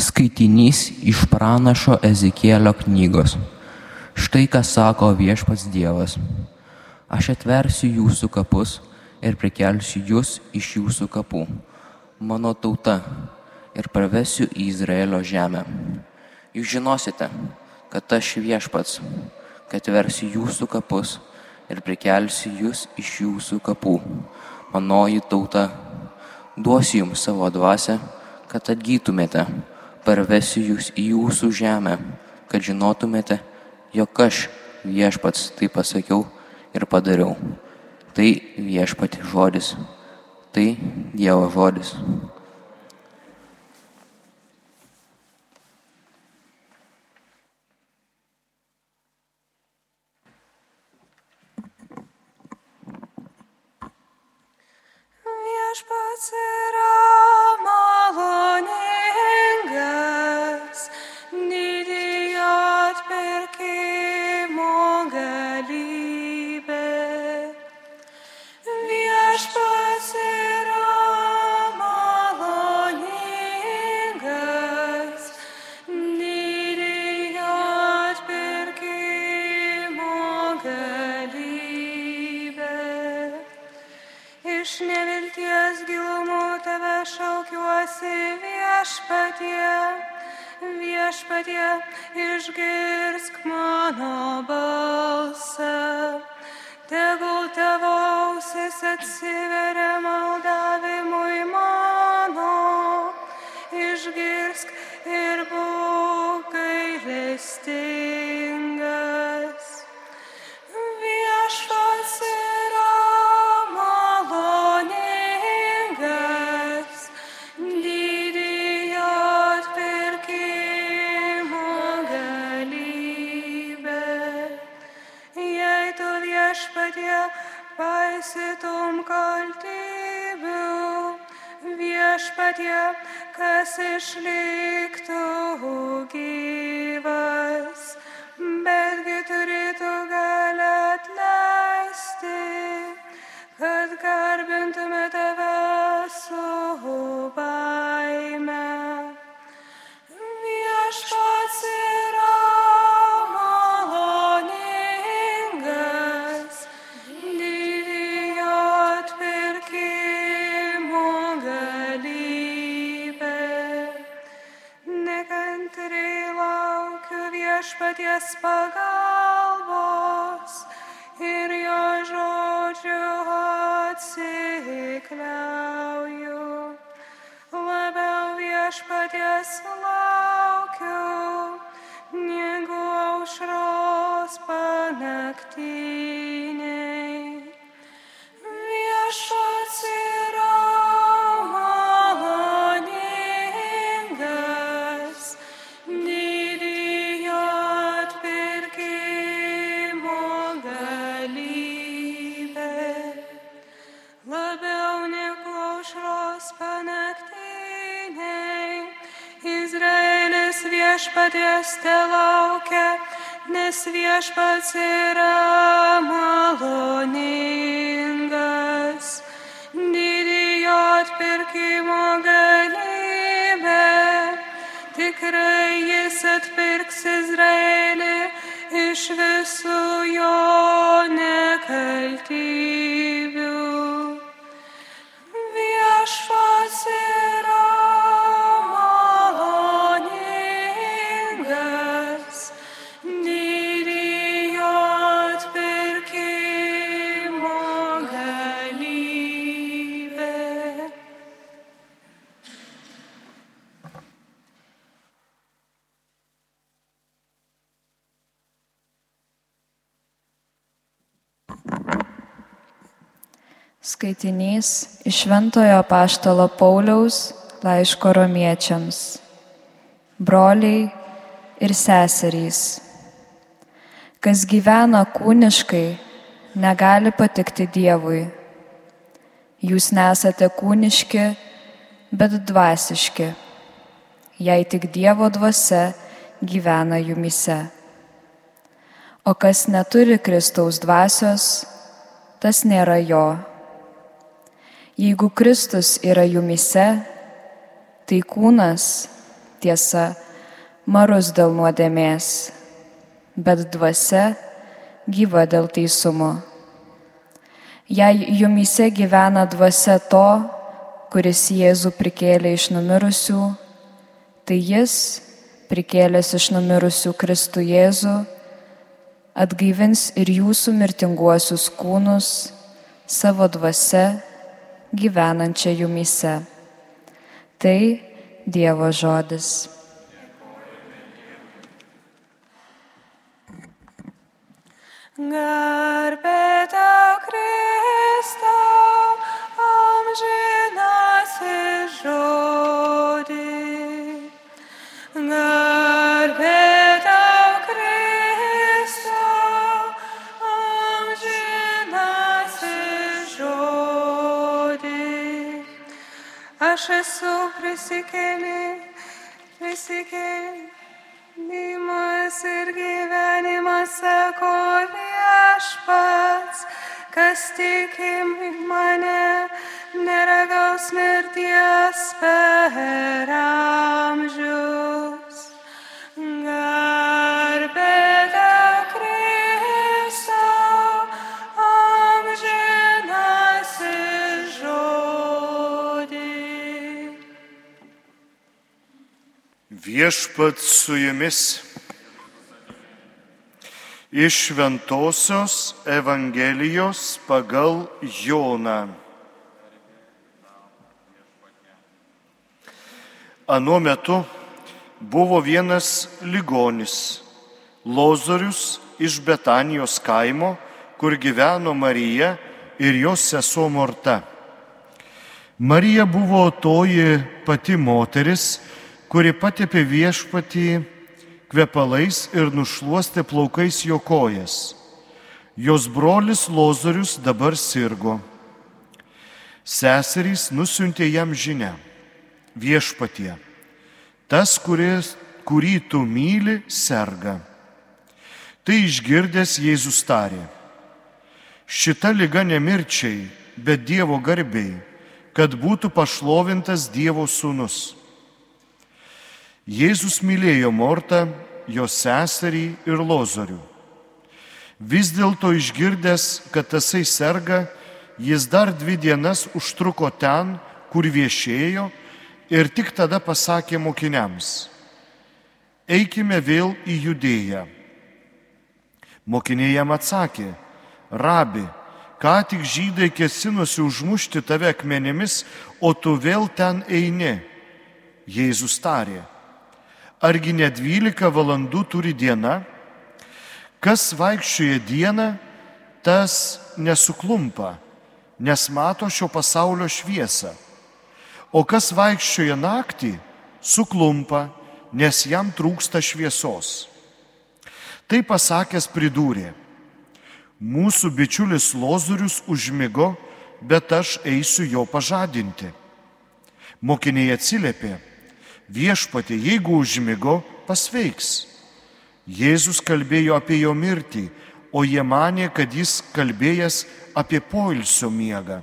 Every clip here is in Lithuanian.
Skaitinys iš pranašo Ezekėlio knygos. Štai ką sako viešpats Dievas. Aš atversiu jūsų kapus ir prikelsiu jūs iš jūsų kapų, mano tauta, ir pravesiu į Izraelio žemę. Jūs žinosite, kad aš viešpats, kad versiu jūsų kapus ir prikelsiu jūs iš jūsų kapų, manoji tauta. Duosiu jums savo dvasę, kad atgytumėte parvesiu jūs į jūsų žemę, kad žinotumėte, jog aš viešpats tai pasakiau ir padariau. Tai viešpati žodis, tai Dievo žodis. Viešpats viešpaties pagalbos ir jo žodžių atsikliauju. Labiau viešpaties laukiu, negu aušros panaktiniai. Viešpaties te laukia, nes viešpats yra maloningas. Didėjo atpirkimo galybė, tikrai jis atpirks Izraelį iš visų Skaitinys iš Šventojo Paštalo Pauliaus laiško romiečiams. Broliai ir seserys. Kas gyvena kūniškai, negali patikti Dievui. Jūs nesate kūniški, bet dvasiški, jei tik Dievo dvasia gyvena jumise. O kas neturi Kristaus dvasios, tas nėra jo. Jeigu Kristus yra jumise, tai kūnas, tiesa, marus dėl nuodėmės, bet dvasia gyva dėl teisumo. Jei jumise gyvena dvasia to, kuris Jėzų prikėlė iš numirusių, tai jis, prikėlęs iš numirusių Kristų Jėzų, atgaivins ir jūsų mirtinguosius kūnus savo dvasia gyvenančią jumise. Tai Dievo žodis. Garbė esu prisikėlė, prisikėlimas ir gyvenimas sako viešpats, kas tiki mane, neragaus mirties per amžius. Viešpat su jumis iš Šventojios Evangelijos pagal Joną. Anuo metu buvo vienas ligonis, Lozorius iš Betanijos kaimo, kur gyveno Marija ir jos sesuo Morta. Marija buvo toji pati moteris, kuri patepė viešpatį kvepalais ir nušuostė plaukais jo kojas. Jos brolis Lozorius dabar sirgo. Seserys nusiuntė jam žinę. Viešpatie, tas, kuris, kurį tu myli, serga. Tai išgirdęs Jėzus tarė. Šita lyga nemirčiai, bet Dievo garbiai, kad būtų pašlovintas Dievo sūnus. Jėzus mylėjo Mortą, jos seserį ir Lozorių. Vis dėlto išgirdęs, kad tasai serga, jis dar dvi dienas užtruko ten, kur viešėjo ir tik tada pasakė mokiniams, eikime vėl į judėją. Mokiniai jam atsakė, rabi, ką tik žydai kesinosi užmušti tave akmenimis, o tu vėl ten eini. Jėzus tarė, argi ne 12 valandų turi diena? Kas vaikščioja dieną, tas nesuklumpa, nes mato šio pasaulio šviesą. O kas vaikščioja naktį, suklumpa, nes jam trūksta šviesos. Tai pasakęs pridūrė, mūsų bičiulis Lozorius užmygo, bet aš eisiu jo pažadinti. Mokiniai atsiliepė, viešpatė, jeigu užmygo, pasveiks. Jėzus kalbėjo apie jo mirtį, o jie manė, kad jis kalbėjęs apie poilsio miegą.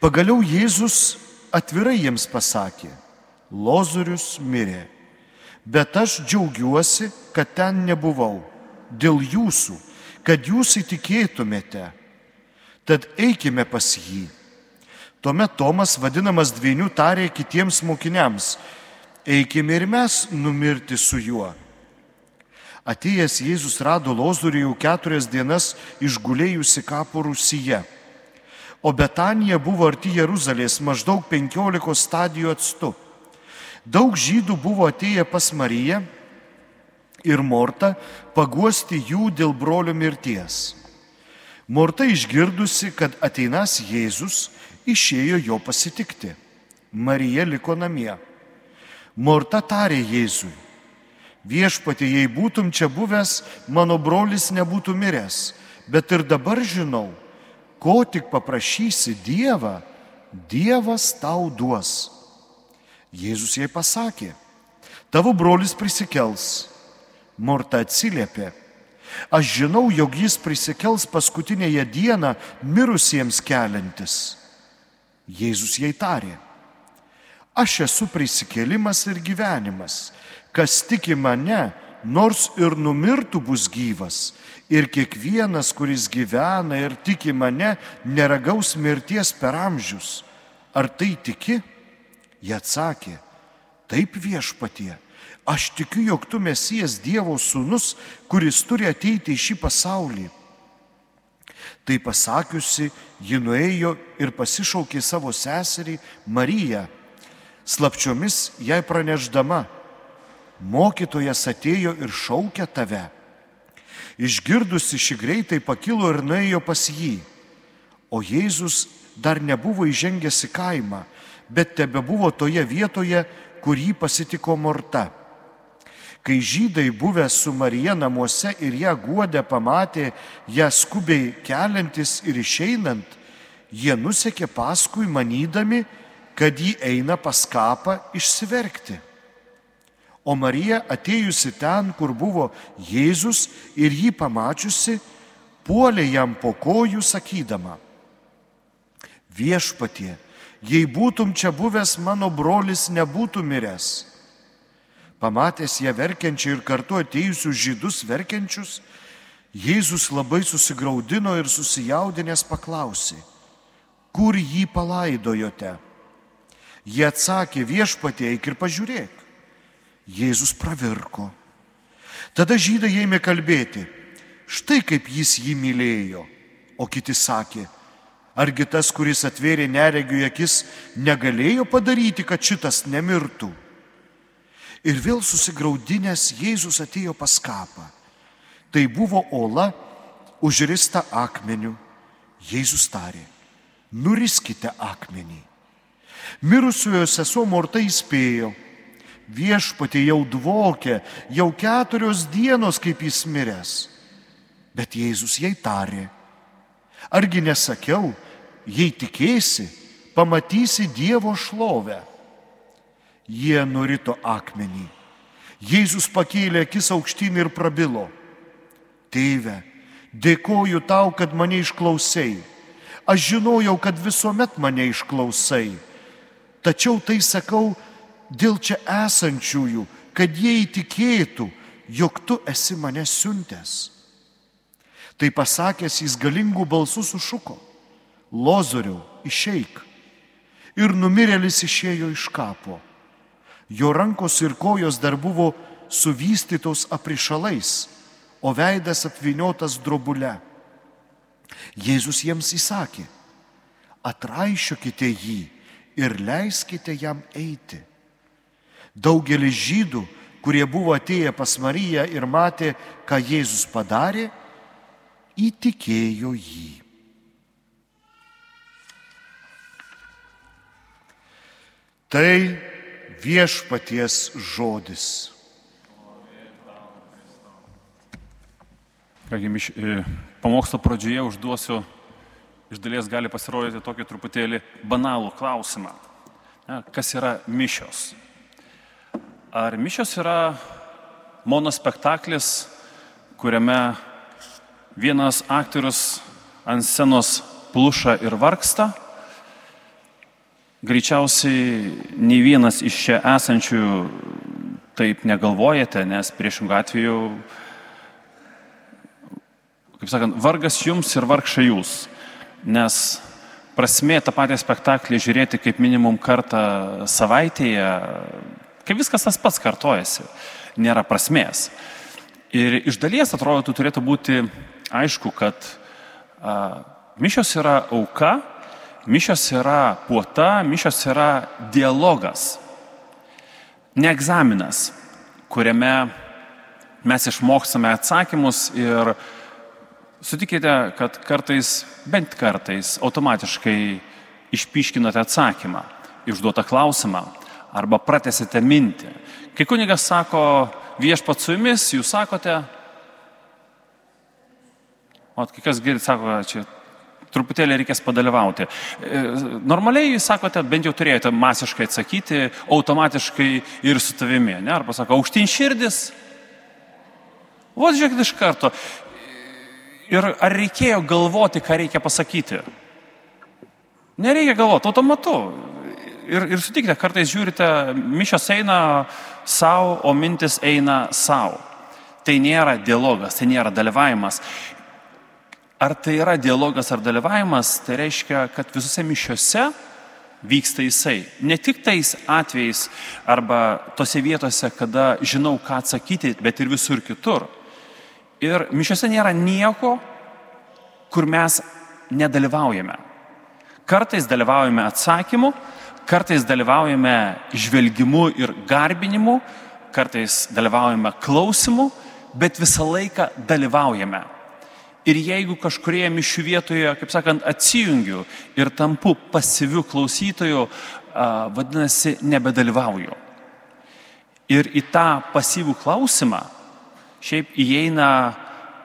Pagaliau Jėzus atvirai jiems pasakė, Lozorius mirė, bet aš džiaugiuosi, kad ten nebuvau, dėl jūsų, kad jūs įtikėtumėte. Tad eikime pas jį. Tuomet Tomas, vadinamas dviejų, tarė kitiems mokiniams, eikime ir mes numirti su juo. Atėjęs Jėzus rado Lozorių jau keturias dienas išgulėjusi kapų Rusyje. O Betanija buvo arti Jeruzalės maždaug penkiolikos stadijų atstu. Daug žydų buvo atėję pas Mariją ir Mortą paguosti jų dėl brolio mirties. Morta išgirdusi, kad ateinas Jėzus, išėjo jo pasitikti. Marija liko namie. Morta tarė Jėzui, viešpatė, jei būtum čia buvęs, mano brolis nebūtų miręs, bet ir dabar žinau, ko tik paprašysi Dievą, Dievas tau duos. Jėzus jai pasakė, tavo brolis prisikels. Morta atsiliepė, aš žinau, jog jis prisikels paskutinėje dieną mirusiems keliantis. Jėzus jai tarė, Aš esu prisikėlimas ir gyvenimas. Kas tiki mane, nors ir numirtų bus gyvas. Ir kiekvienas, kuris gyvena ir tiki mane, neragaus mirties per amžius. Ar tai tiki? Jie atsakė, taip viešpatie. Aš tikiu, jog tu mesijas Dievo sūnus, kuris turi ateiti į šį pasaulį. Tai pasakiusi, ji nuėjo ir pasišaukė savo seserį Mariją, slapčiomis jai praneždama, mokytojas atėjo ir šaukė tave. Išgirdusi šį greitai pakilo ir nuėjo pas jį, o Jėzus dar nebuvo įžengęs į kaimą, bet tebe buvo toje vietoje, kur jį pasitiko Morta. Kai žydai buvę su Marija namuose ir ją guodę pamatė, ją skubiai keliantis ir išeinant, jie nusekė paskui manydami, kad jį eina pas kapą išsiverkti. O Marija atėjusi ten, kur buvo Jėzus ir jį pamačiusi, puolė jam po kojų sakydama, viešpatie, jei būtum čia buvęs, mano brolis nebūtų miręs. Pamatęs ją verkiančią ir kartu atėjusius žydus verkiančius, Jėzus labai susigaudino ir susijaudinęs paklausė, kur jį palaidojote? Jie atsakė viešpatie, eik ir pažiūrėk. Jėzus pravirko. Tada žydai ėmė kalbėti, štai kaip jis jį mylėjo. O kiti sakė, argi tas, kuris atvėrė neregių akis, negalėjo padaryti, kad šitas nemirtų. Ir vėl susigaudinęs Jėzus atėjo pas kapą. Tai buvo ola užrista akmeniu. Jėzus tarė, nuriskite akmenį. Mirusiojo sesuo Morta įspėjo, viešpatė jau dvokė, jau keturios dienos kaip jis miręs. Bet Jėzus jai tarė, argi nesakiau, jei tikėsi, pamatysi Dievo šlovę. Jie nurito akmenį. Jėzus pakėlė akis aukštyn ir prabilo. Tėve, dėkoju tau, kad mane išklausai. Aš žinojau, kad visuomet mane išklausai Tačiau tai sakau dėl čia esančiųjų, kad jie įtikėtų, jog tu esi mane siuntęs. Tai pasakęs jis galingų balsų sušuko, Lozoriau, išeik. Ir numirėlis išėjo iš kapo. Jo rankos ir kojos dar buvo suvystytos aprišalais, o veidas apviniotas drobule. Jėzus jiems įsakė, atraišiokite jį ir leiskite jam eiti. Daugelis žydų, kurie buvo atėję pas Mariją ir matė, ką Jėzus padarė, įtikėjo jį. Tai viešpaties žodis. Kągi, e, pamokslo pradžioje užduosiu iš dalies gali pasirodyti tokį truputėlį banalų klausimą. Kas yra mišios? Ar mišios yra monospektaklis, kuriame vienas aktorius ant scenos pluša ir vargsta? Greičiausiai nei vienas iš čia esančių taip negalvojate, nes priešingų atveju, kaip sakant, vargas jums ir vargšai jūs nes prasmė tą patį spektaklį žiūrėti kaip minimum kartą savaitėje, kai viskas tas pats kartojasi, nėra prasmės. Ir iš dalies atrodo, turėtų būti aišku, kad a, mišios yra auka, mišios yra puota, mišios yra dialogas, ne egzaminas, kuriame mes išmokstame atsakymus ir Sutikite, kad kartais, bent kartais, automatiškai išpiškinate atsakymą, išduotą klausimą arba pratesite mintį. Kai kunigas sako viešpat su jumis, jūs sakote, o kai kas girdit, sako, čia truputėlį reikės padalyvauti. E, normaliai sakote, bent jau turėjote masiškai atsakyti, automatiškai ir su tavimi, ne? Arba sako, aukštin širdis. Vos žiūrėkit iš karto. Ir ar reikėjo galvoti, ką reikia pasakyti? Nereikia galvoti, automatu. ir, ir sutikite, kartais žiūrite, mišios eina savo, o mintis eina savo. Tai nėra dialogas, tai nėra dalyvavimas. Ar tai yra dialogas ar dalyvavimas, tai reiškia, kad visose mišiose vyksta jisai. Ne tik tais atvejais arba tose vietose, kada žinau, ką atsakyti, bet ir visur kitur. Ir mišiose nėra nieko, kur mes nedalyvaujame. Kartais dalyvaujame atsakymu, kartais dalyvaujame žvelgimu ir garbinimu, kartais dalyvaujame klausimu, bet visą laiką dalyvaujame. Ir jeigu kažkurioje mišių vietoje, kaip sakant, atsijungiu ir tampu pasyviu klausytoju, vadinasi, nebedalyvauju. Ir į tą pasyvų klausimą šiaip įeina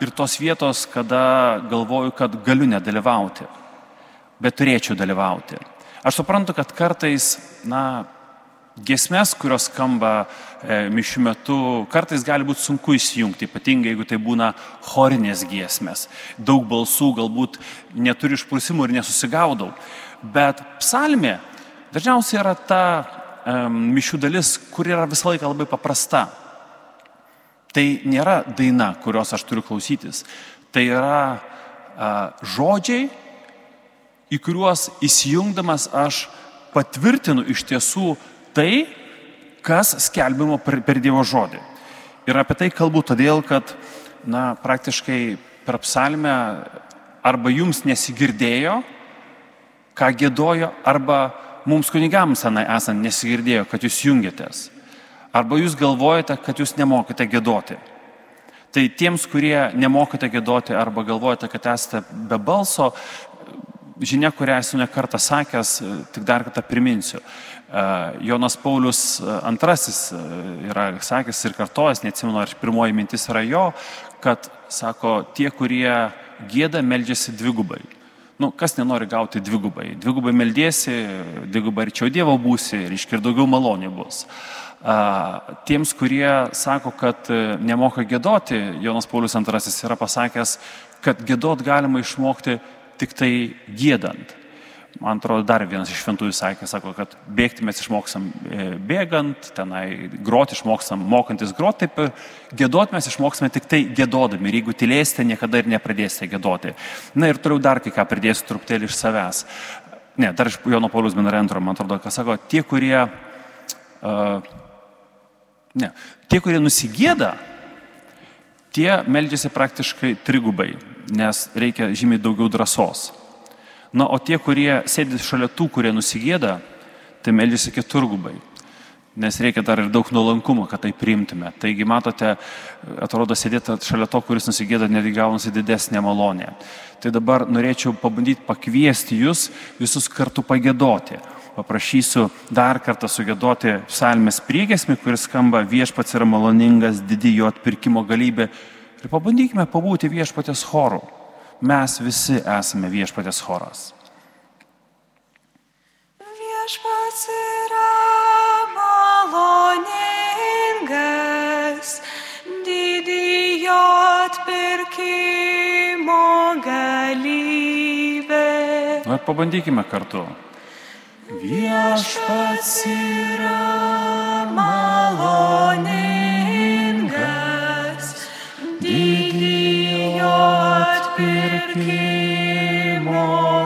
ir tos vietos, kada galvoju, kad galiu nedalyvauti, bet turėčiau dalyvauti. Aš suprantu, kad kartais, na, Gesmes, kurios skamba e, mišių metu, kartais gali būti sunku įsijungti, ypatingai jeigu tai būna chorinės giesmės. Daug balsų galbūt neturi išprusimų ir nesusigaudau. Bet psalmė dažniausiai yra ta e, mišių dalis, kur yra visą laiką labai paprasta. Tai nėra daina, kurios aš turiu klausytis. Tai yra e, žodžiai, į kuriuos įsijungdamas aš patvirtinu iš tiesų tai, kas skelbimo per, per Dievo žodį. Ir apie tai kalbu todėl, kad, na, praktiškai per psalmę arba jums nesigirdėjo, ką gėdojo, arba mums kunigams senai esant nesigirdėjo, kad jūs jungiatės. Arba jūs galvojate, kad jūs nemokate gėdoti. Tai tiems, kurie nemokate gėdoti arba galvojate, kad esate be balso, žinia, kurią esu nekartą sakęs, tik dar kartą priminsiu. Jonas Paulius II yra sakęs ir kartojas, neatsimenu, ar pirmoji mintis yra jo, kad, sako, tie, kurie gėda, meldžiasi dvigubai. Nu, kas nenori gauti dvigubai? Dvigubai meldiesi, dvigubai arčiau Dievo būsi ir iškir daugiau malonių bus. Tiems, kurie sako, kad nemoka gėdoti, Jonas Paulius II yra pasakęs, kad gėdot galima išmokti tik tai gėdant. Man atrodo, dar vienas iš šventųjų sakė, sako, kad bėgti mes išmoksam e, bėgant, tenai groti išmoksam mokantis groti, taip gėdoti mes išmoksime tik tai gėdodami. Ir jeigu tylėsite, niekada ir nepradėsite gėdoti. Na ir toliau dar kai ką pridėsiu truputėlį iš savęs. Ne, dar iš Jono Paulius Benarentro, man atrodo, kas sako, tie, kurie, uh, ne, tie, kurie nusigėda, tie meldžiasi praktiškai trigubai, nes reikia žymiai daugiau drąsos. Na, o tie, kurie sėdi šalia tų, kurie nusigėda, tai melžiasi keturgubai. Nes reikia dar ir daug nuolankumo, kad tai priimtume. Taigi, matote, atrodo, sėdėti šalia to, kuris nusigėda, netgi gaunasi didesnė malonė. Tai dabar norėčiau pabandyti pakviesti jūs visus kartu pagėdoti. Paprašysiu dar kartą sugėdoti psalmės priegesmį, kuris skamba viešpats yra maloningas, didijo atpirkimo galybė. Ir pabandykime pabūti viešpatės chorų mes visi esame viešpatės choras. Viešpats yra maloningas, didijo atpirkimo galybė. Na, pabandykime kartu. Viešpats yra maloningas, didijo atpirkimo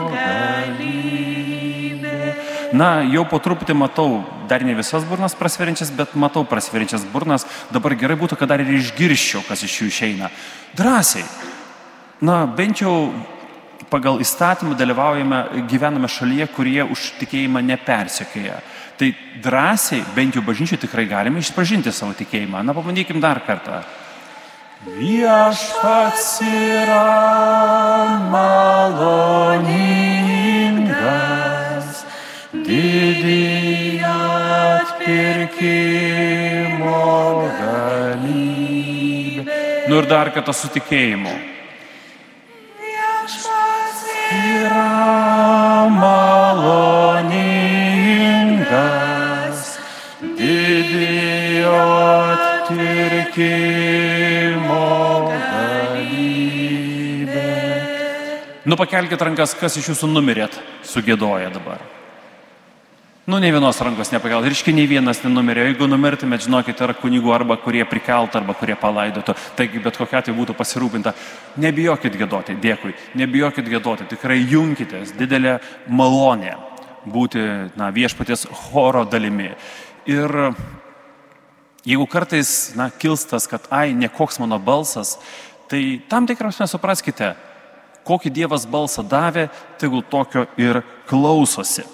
galybė. Na, jau po truputį matau, dar ne visas burnas prasveriančias, bet matau prasveriančias burnas. Dabar gerai būtų, kad dar ir išgirščiau, kas iš jų išeina. Drąsiai. Na, bent jau pagal įstatymą dalyvaujame, gyvename šalyje, kurie už tikėjimą nepersekėja. Tai drąsiai, bent jau bažnyčiai tikrai galime išpažinti savo tikėjimą. Na, pabandykim dar kartą. Viešpats yra maloningas, didijo atpirkimo galybė. Nu ir dar kartą su tikėjimu. Yra maloningas, didijo atpirkimo galybė. Nu pakelkite rankas, kas iš jūsų numirėt, sugėdoja dabar. Nu, ne vienos rankos nepakelt. Ir iški nei vienas nenumirė. Jeigu numirtumėt, žinokit, yra kunigų arba kurie prikelt, arba kurie palaidotų. Taigi bet kokia tai būtų pasirūpinta. Nebijokit gėdoti, dėkui. Nebijokit gėdoti. Tikrai junkitės. Didelė malonė būti na, viešpaties choro dalimi. Ir jeigu kartais na, kilstas, kad ai, nekoks mano balsas, tai tam tikras nesupraskite, kokį Dievas balsą davė, tegul tokio ir klausosi.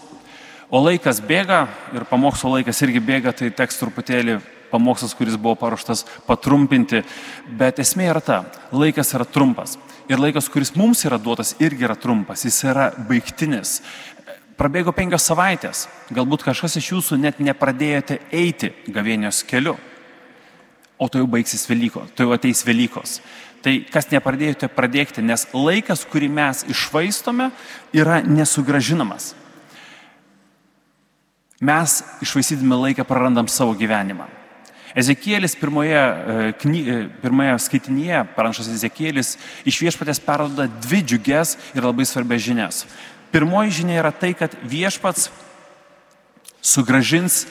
O laikas bėga ir pamokslo laikas irgi bėga, tai teks truputėlį pamokslas, kuris buvo paruoštas, patrumpinti. Bet esmė yra ta, laikas yra trumpas. Ir laikas, kuris mums yra duotas, irgi yra trumpas. Jis yra baigtinis. Prabėgo penkios savaitės. Galbūt kažkas iš jūsų net nepradėjote eiti gavėnios keliu. O to jau baigsis Velykos, to jau ateis Velykos. Tai kas nepradėjote pradėkti, nes laikas, kurį mes išvaistome, yra nesugražinamas. Mes išvaisydami laiką prarandam savo gyvenimą. Ezekielis pirmoje, e, kny, e, pirmoje skaitinėje, pranašas Ezekielis, iš viešpatės perdoda dvi džiugės ir labai svarbias žinias. Pirmoji žinia yra tai, kad viešpats sugražins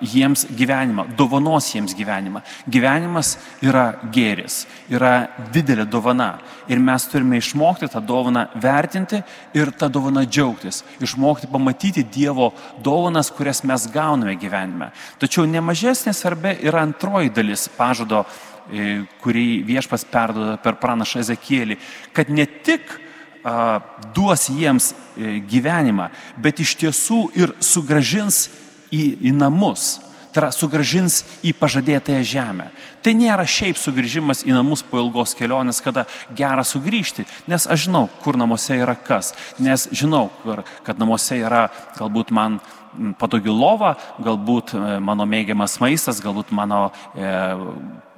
jiems gyvenimą, dovanos jiems gyvenimą. Gyvenimas yra gėris, yra didelė dovana ir mes turime išmokti tą dovaną vertinti ir tą dovaną džiaugtis, išmokti pamatyti Dievo dovanas, kurias mes gauname gyvenime. Tačiau nemažesnė svarbia yra antroji dalis pažado, e, kurį viešpas perdoda per pranašą Ezekielį, kad ne tik duos jiems e, gyvenimą, bet iš tiesų ir sugražins į, į namus. Tai yra sugražins į pažadėtąją žemę. Tai nėra šiaip sugrįžimas į namus po ilgos kelionės, kada gera sugrįžti, nes aš žinau, kur namuose yra kas, nes žinau, kad namuose yra galbūt man patogi lova, galbūt e, mano mėgiamas maistas, galbūt mano e,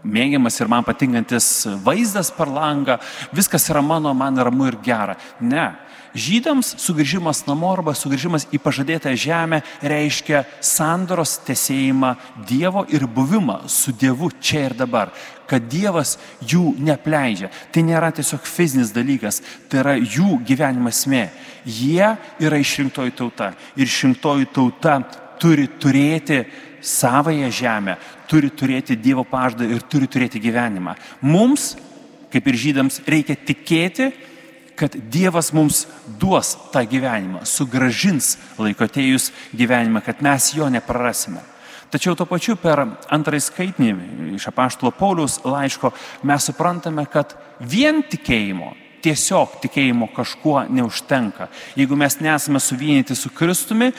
mėgiamas ir man patinkantis vaizdas per langą, viskas yra mano, man ramu ir gera. Ne, Žydams sugrįžimas namo arba sugrįžimas į pažadėtą žemę reiškia sandoros tesėjimą Dievo ir buvimą su Dievu čia ir dabar. Kad Dievas jų nepleidžia. Tai nėra tiesiog fizinis dalykas, tai yra jų gyvenimo esmė. Jie yra išrinktoji tauta ir išrinktoji tauta turi turėti savoje žemę, turi turėti Dievo pažadą ir turi turėti gyvenimą. Mums, kaip ir žydams, reikia tikėti, kad Dievas mums duos tą gyvenimą, sugražins laiko atėjus gyvenimą, kad mes jo neprarasime. Tačiau tuo pačiu per antrąjį skaitinį iš apaštalo Pauliaus laiško mes suprantame, kad vien tikėjimo, tiesiog tikėjimo kažkuo neužtenka. Jeigu mes nesame suvienyti su Kristumi,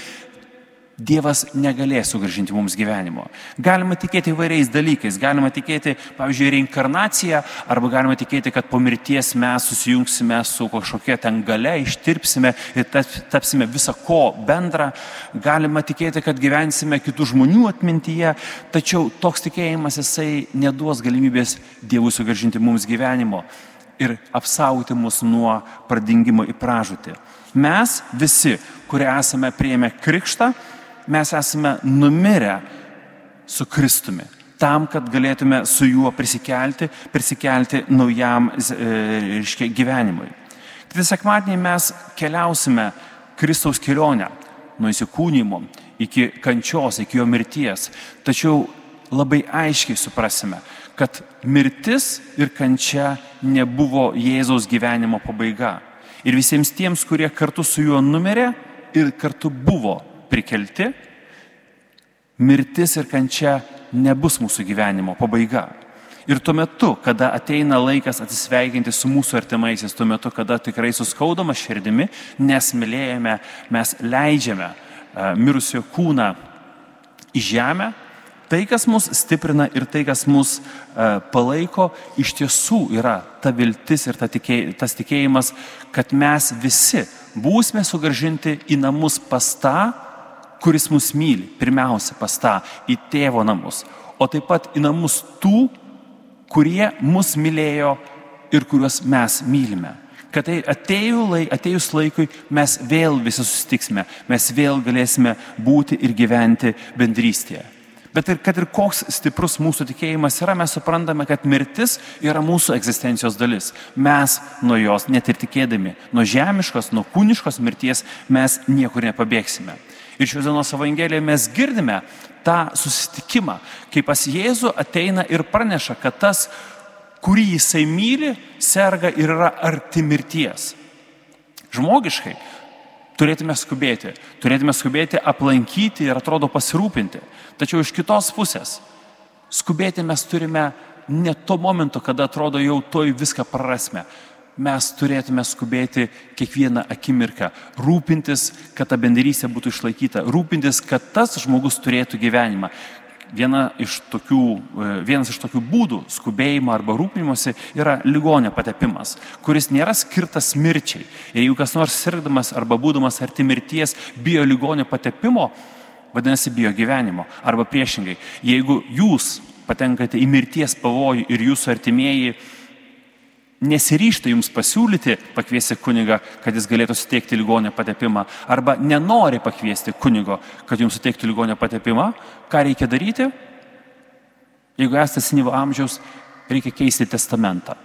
Dievas negalės sugražinti mums gyvenimo. Galima tikėti įvairiais dalykais. Galima tikėti, pavyzdžiui, reinkarnaciją, arba galima tikėti, kad po mirties mes susijungsime su kažkokia ten gale, ištirpsime ir tapsime visą ko bendrą. Galima tikėti, kad gyvensime kitų žmonių atmintyje, tačiau toks tikėjimas jisai neduos galimybės Dievui sugražinti mums gyvenimo ir apsaugoti mus nuo pradingimo į pražūtį. Mes visi, kurie esame prieėmę krikštą, mes esame numirę su Kristumi. Tam, kad galėtume su juo prisikelti, prisikelti naujam reiškia, gyvenimui. Kitą sekmadienį mes keliausime Kristaus kelionę nuo įsikūnymo iki kančios, iki jo mirties. Tačiau labai aiškiai suprasime, kad mirtis ir kančia nebuvo Jėzaus gyvenimo pabaiga. Ir visiems tiems, kurie kartu su juo numirė ir kartu buvo prikelti, mirtis ir kančia nebus mūsų gyvenimo pabaiga. Ir tuo metu, kada ateina laikas atsisveikinti su mūsų artimaisiais, tuo metu, kada tikrai suskaudama širdimi, nes mylėjame, mes leidžiame uh, mirusio kūną į žemę, tai, kas mus stiprina ir tai, kas mus uh, palaiko, iš tiesų yra ta viltis ir ta tikėj, tas tikėjimas, kad mes visi būsime sugražinti į namus pas tą, kuris mus myli, pirmiausia pas tą, į tėvo namus, o taip pat į namus tų, kurie mus mylėjo ir kuriuos mes mylime. Kad tai atėjus laikui mes vėl visi susitiksime, mes vėl galėsime būti ir gyventi bendrystėje. Bet ir kad ir koks stiprus mūsų tikėjimas yra, mes suprantame, kad mirtis yra mūsų egzistencijos dalis. Mes nuo jos, net ir tikėdami, nuo žemiškos, nuo kūniškos mirties mes niekur nepabėgsime. Ir šios dienos Evangelijoje mes girdime tą susitikimą, kai pas Jėzų ateina ir praneša, kad tas, kurį jisai myli, serga ir yra arti mirties. Žmogiškai turėtume skubėti, turėtume skubėti aplankyti ir atrodo pasirūpinti. Tačiau iš kitos pusės, skubėti mes turime ne to momento, kada atrodo jau toj viską prarasme. Mes turėtume skubėti kiekvieną akimirką, rūpintis, kad ta bendrystė būtų išlaikyta, rūpintis, kad tas žmogus turėtų gyvenimą. Viena iš tokių, e, vienas iš tokių būdų skubėjimo arba rūpinimuose yra ligonio patepimas, kuris nėra skirtas mirčiai. Ir jeigu kas nors sirgdamas arba būdamas arti mirties bijo ligonio patepimo, vadinasi bijo gyvenimo. Arba priešingai, jeigu jūs patenkate į mirties pavojų ir jūsų artimieji nesiryšta jums pasiūlyti pakviesti kunigą, kad jis galėtų suteikti ligonio patepimą, arba nenori pakviesti kunigo, kad jums suteiktų ligonio patepimą, ką reikia daryti? Jeigu esate senyvo amžiaus, reikia keisti testamentą.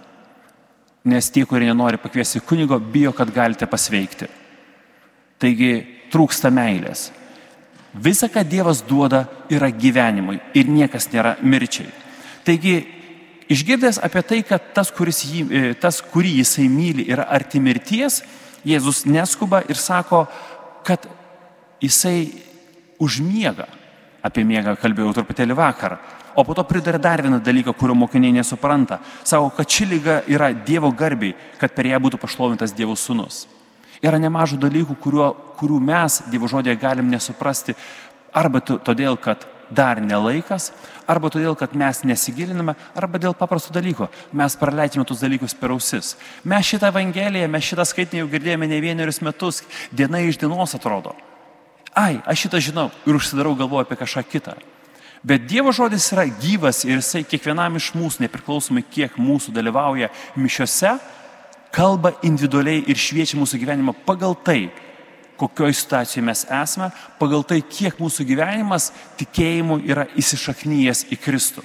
Nes tie, kurie nenori pakviesti kunigo, bijo, kad galite pasveikti. Taigi trūksta meilės. Visa, ką Dievas duoda, yra gyvenimui ir niekas nėra mirčiai. Taigi Išgirdęs apie tai, kad tas, jį, e, tas, kurį jisai myli, yra arti mirties, Jėzus neskuba ir sako, kad jisai užmiega. Apie miegą kalbėjau truputėlį vakar. O po to pridarė dar vieną dalyką, kurio mokiniai nesupranta. Sako, kad ši lyga yra Dievo garbiai, kad per ją būtų pašlovintas Dievo sūnus. Yra nemažų dalykų, kuriuo, kurių mes Dievo žodėje galim nesuprasti. Arba todėl, kad dar nelaikas, arba todėl, kad mes nesigiliname, arba dėl paprasto dalyko. Mes praleidžiame tus dalykus per ausis. Mes šitą Evangeliją, mes šitą skaitinį jau girdėjome ne vienerius metus, diena iš dienos atrodo. Ai, aš šitą žinau ir užsidarau galvoju apie kažką kitą. Bet Dievo žodis yra gyvas ir jisai kiekvienam iš mūsų, nepriklausomai kiek mūsų dalyvauja mišiose, kalba individualiai ir šviečia mūsų gyvenimą pagal tai, kokioj situacijoje mes esame, pagal tai, kiek mūsų gyvenimas tikėjimu yra įsišaknyjęs į Kristų.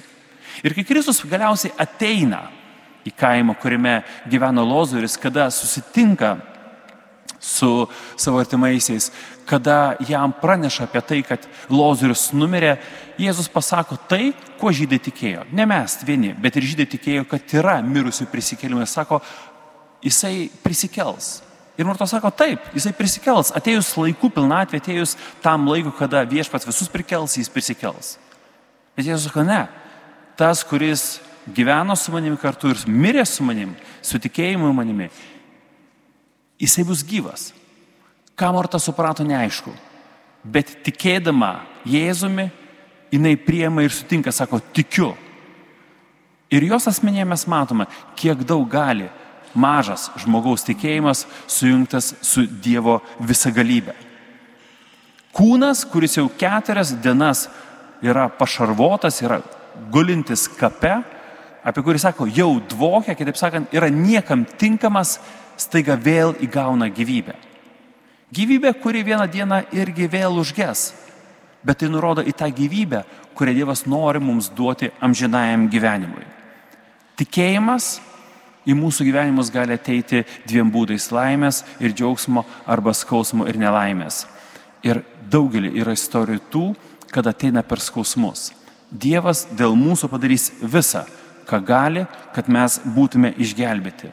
Ir kai Kristus galiausiai ateina į kaimą, kuriame gyveno Lozuris, kada susitinka su savo artimaisiais, kada jam praneša apie tai, kad Lozorius numirė, Jėzus pasako tai, kuo žydai tikėjo. Ne mes vieni, bet ir žydai tikėjo, kad yra mirusių prisikėlimas. Sako, jisai prisikels. Ir Marto sako, taip, jisai prisikels, atėjus laikų pilnatvė, atėjus tam laiku, kada viešpats visus prikels, jis prisikels. Bet Jėzus sako, ne, tas, kuris gyveno su manimi kartu ir mirė su manimi, su tikėjimu manimi, jisai bus gyvas. Ką Marta suprato, neaišku. Bet tikėdama Jėzumi, jinai priema ir sutinka, sako, tikiu. Ir jos asmenėje mes matome, kiek daug gali mažas žmogaus tikėjimas sujungtas su Dievo visagalybė. Kūnas, kuris jau keturias dienas yra pašarvotas, yra gulintis kape, apie kurį sako, jau dvokia, kitaip sakant, yra niekam tinkamas, staiga vėl įgauna gyvybę. Gyvybė, kuri vieną dieną irgi vėl užges, bet tai nurodo į tą gyvybę, kurią Dievas nori mums duoti amžinajam gyvenimui. Tikėjimas į mūsų gyvenimus gali ateiti dviem būdais - laimės ir džiaugsmo arba skausmo ir nelaimės. Ir daugelį yra istorijų tų, kad ateina per skausmus. Dievas dėl mūsų padarys visą, ką gali, kad mes būtume išgelbėti.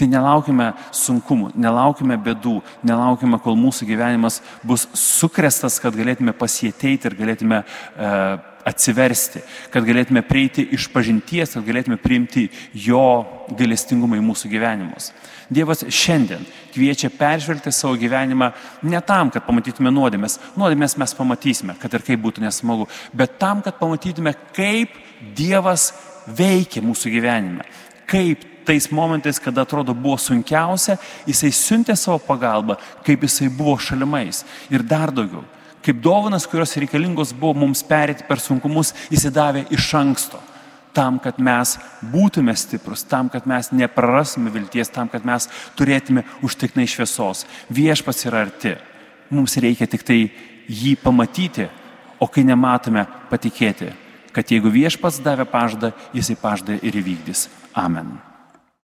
Tai nelaukime sunkumų, nelaukime bėdų, nelaukime, kol mūsų gyvenimas bus sukrestas, kad galėtume pasieteiti ir galėtume uh, atsiversti, kad galėtume prieiti iš pažinties, kad galėtume priimti jo galestingumą į mūsų gyvenimus. Dievas šiandien kviečia peržvelgti savo gyvenimą ne tam, kad pamatytume nuodėmės. Nuodėmės mes pamatysime, kad ir kaip būtų nesmagu, bet tam, kad pamatytume, kaip Dievas veikia mūsų gyvenime. Kaip tais momentais, kada atrodo buvo sunkiausia, jisai siuntė savo pagalbą, kaip jisai buvo šalimais. Ir dar daugiau kaip dovanas, kurios reikalingos buvo mums perėti per sunkumus, įsidavė iš anksto. Tam, kad mes būtume stiprus, tam, kad mes neprarasime vilties, tam, kad mes turėtume užtiknai šviesos. Viešpats yra arti. Mums reikia tik tai jį pamatyti, o kai nematome, patikėti, kad jeigu viešpats davė pažadą, jisai pažadą ir įvykdys. Amen.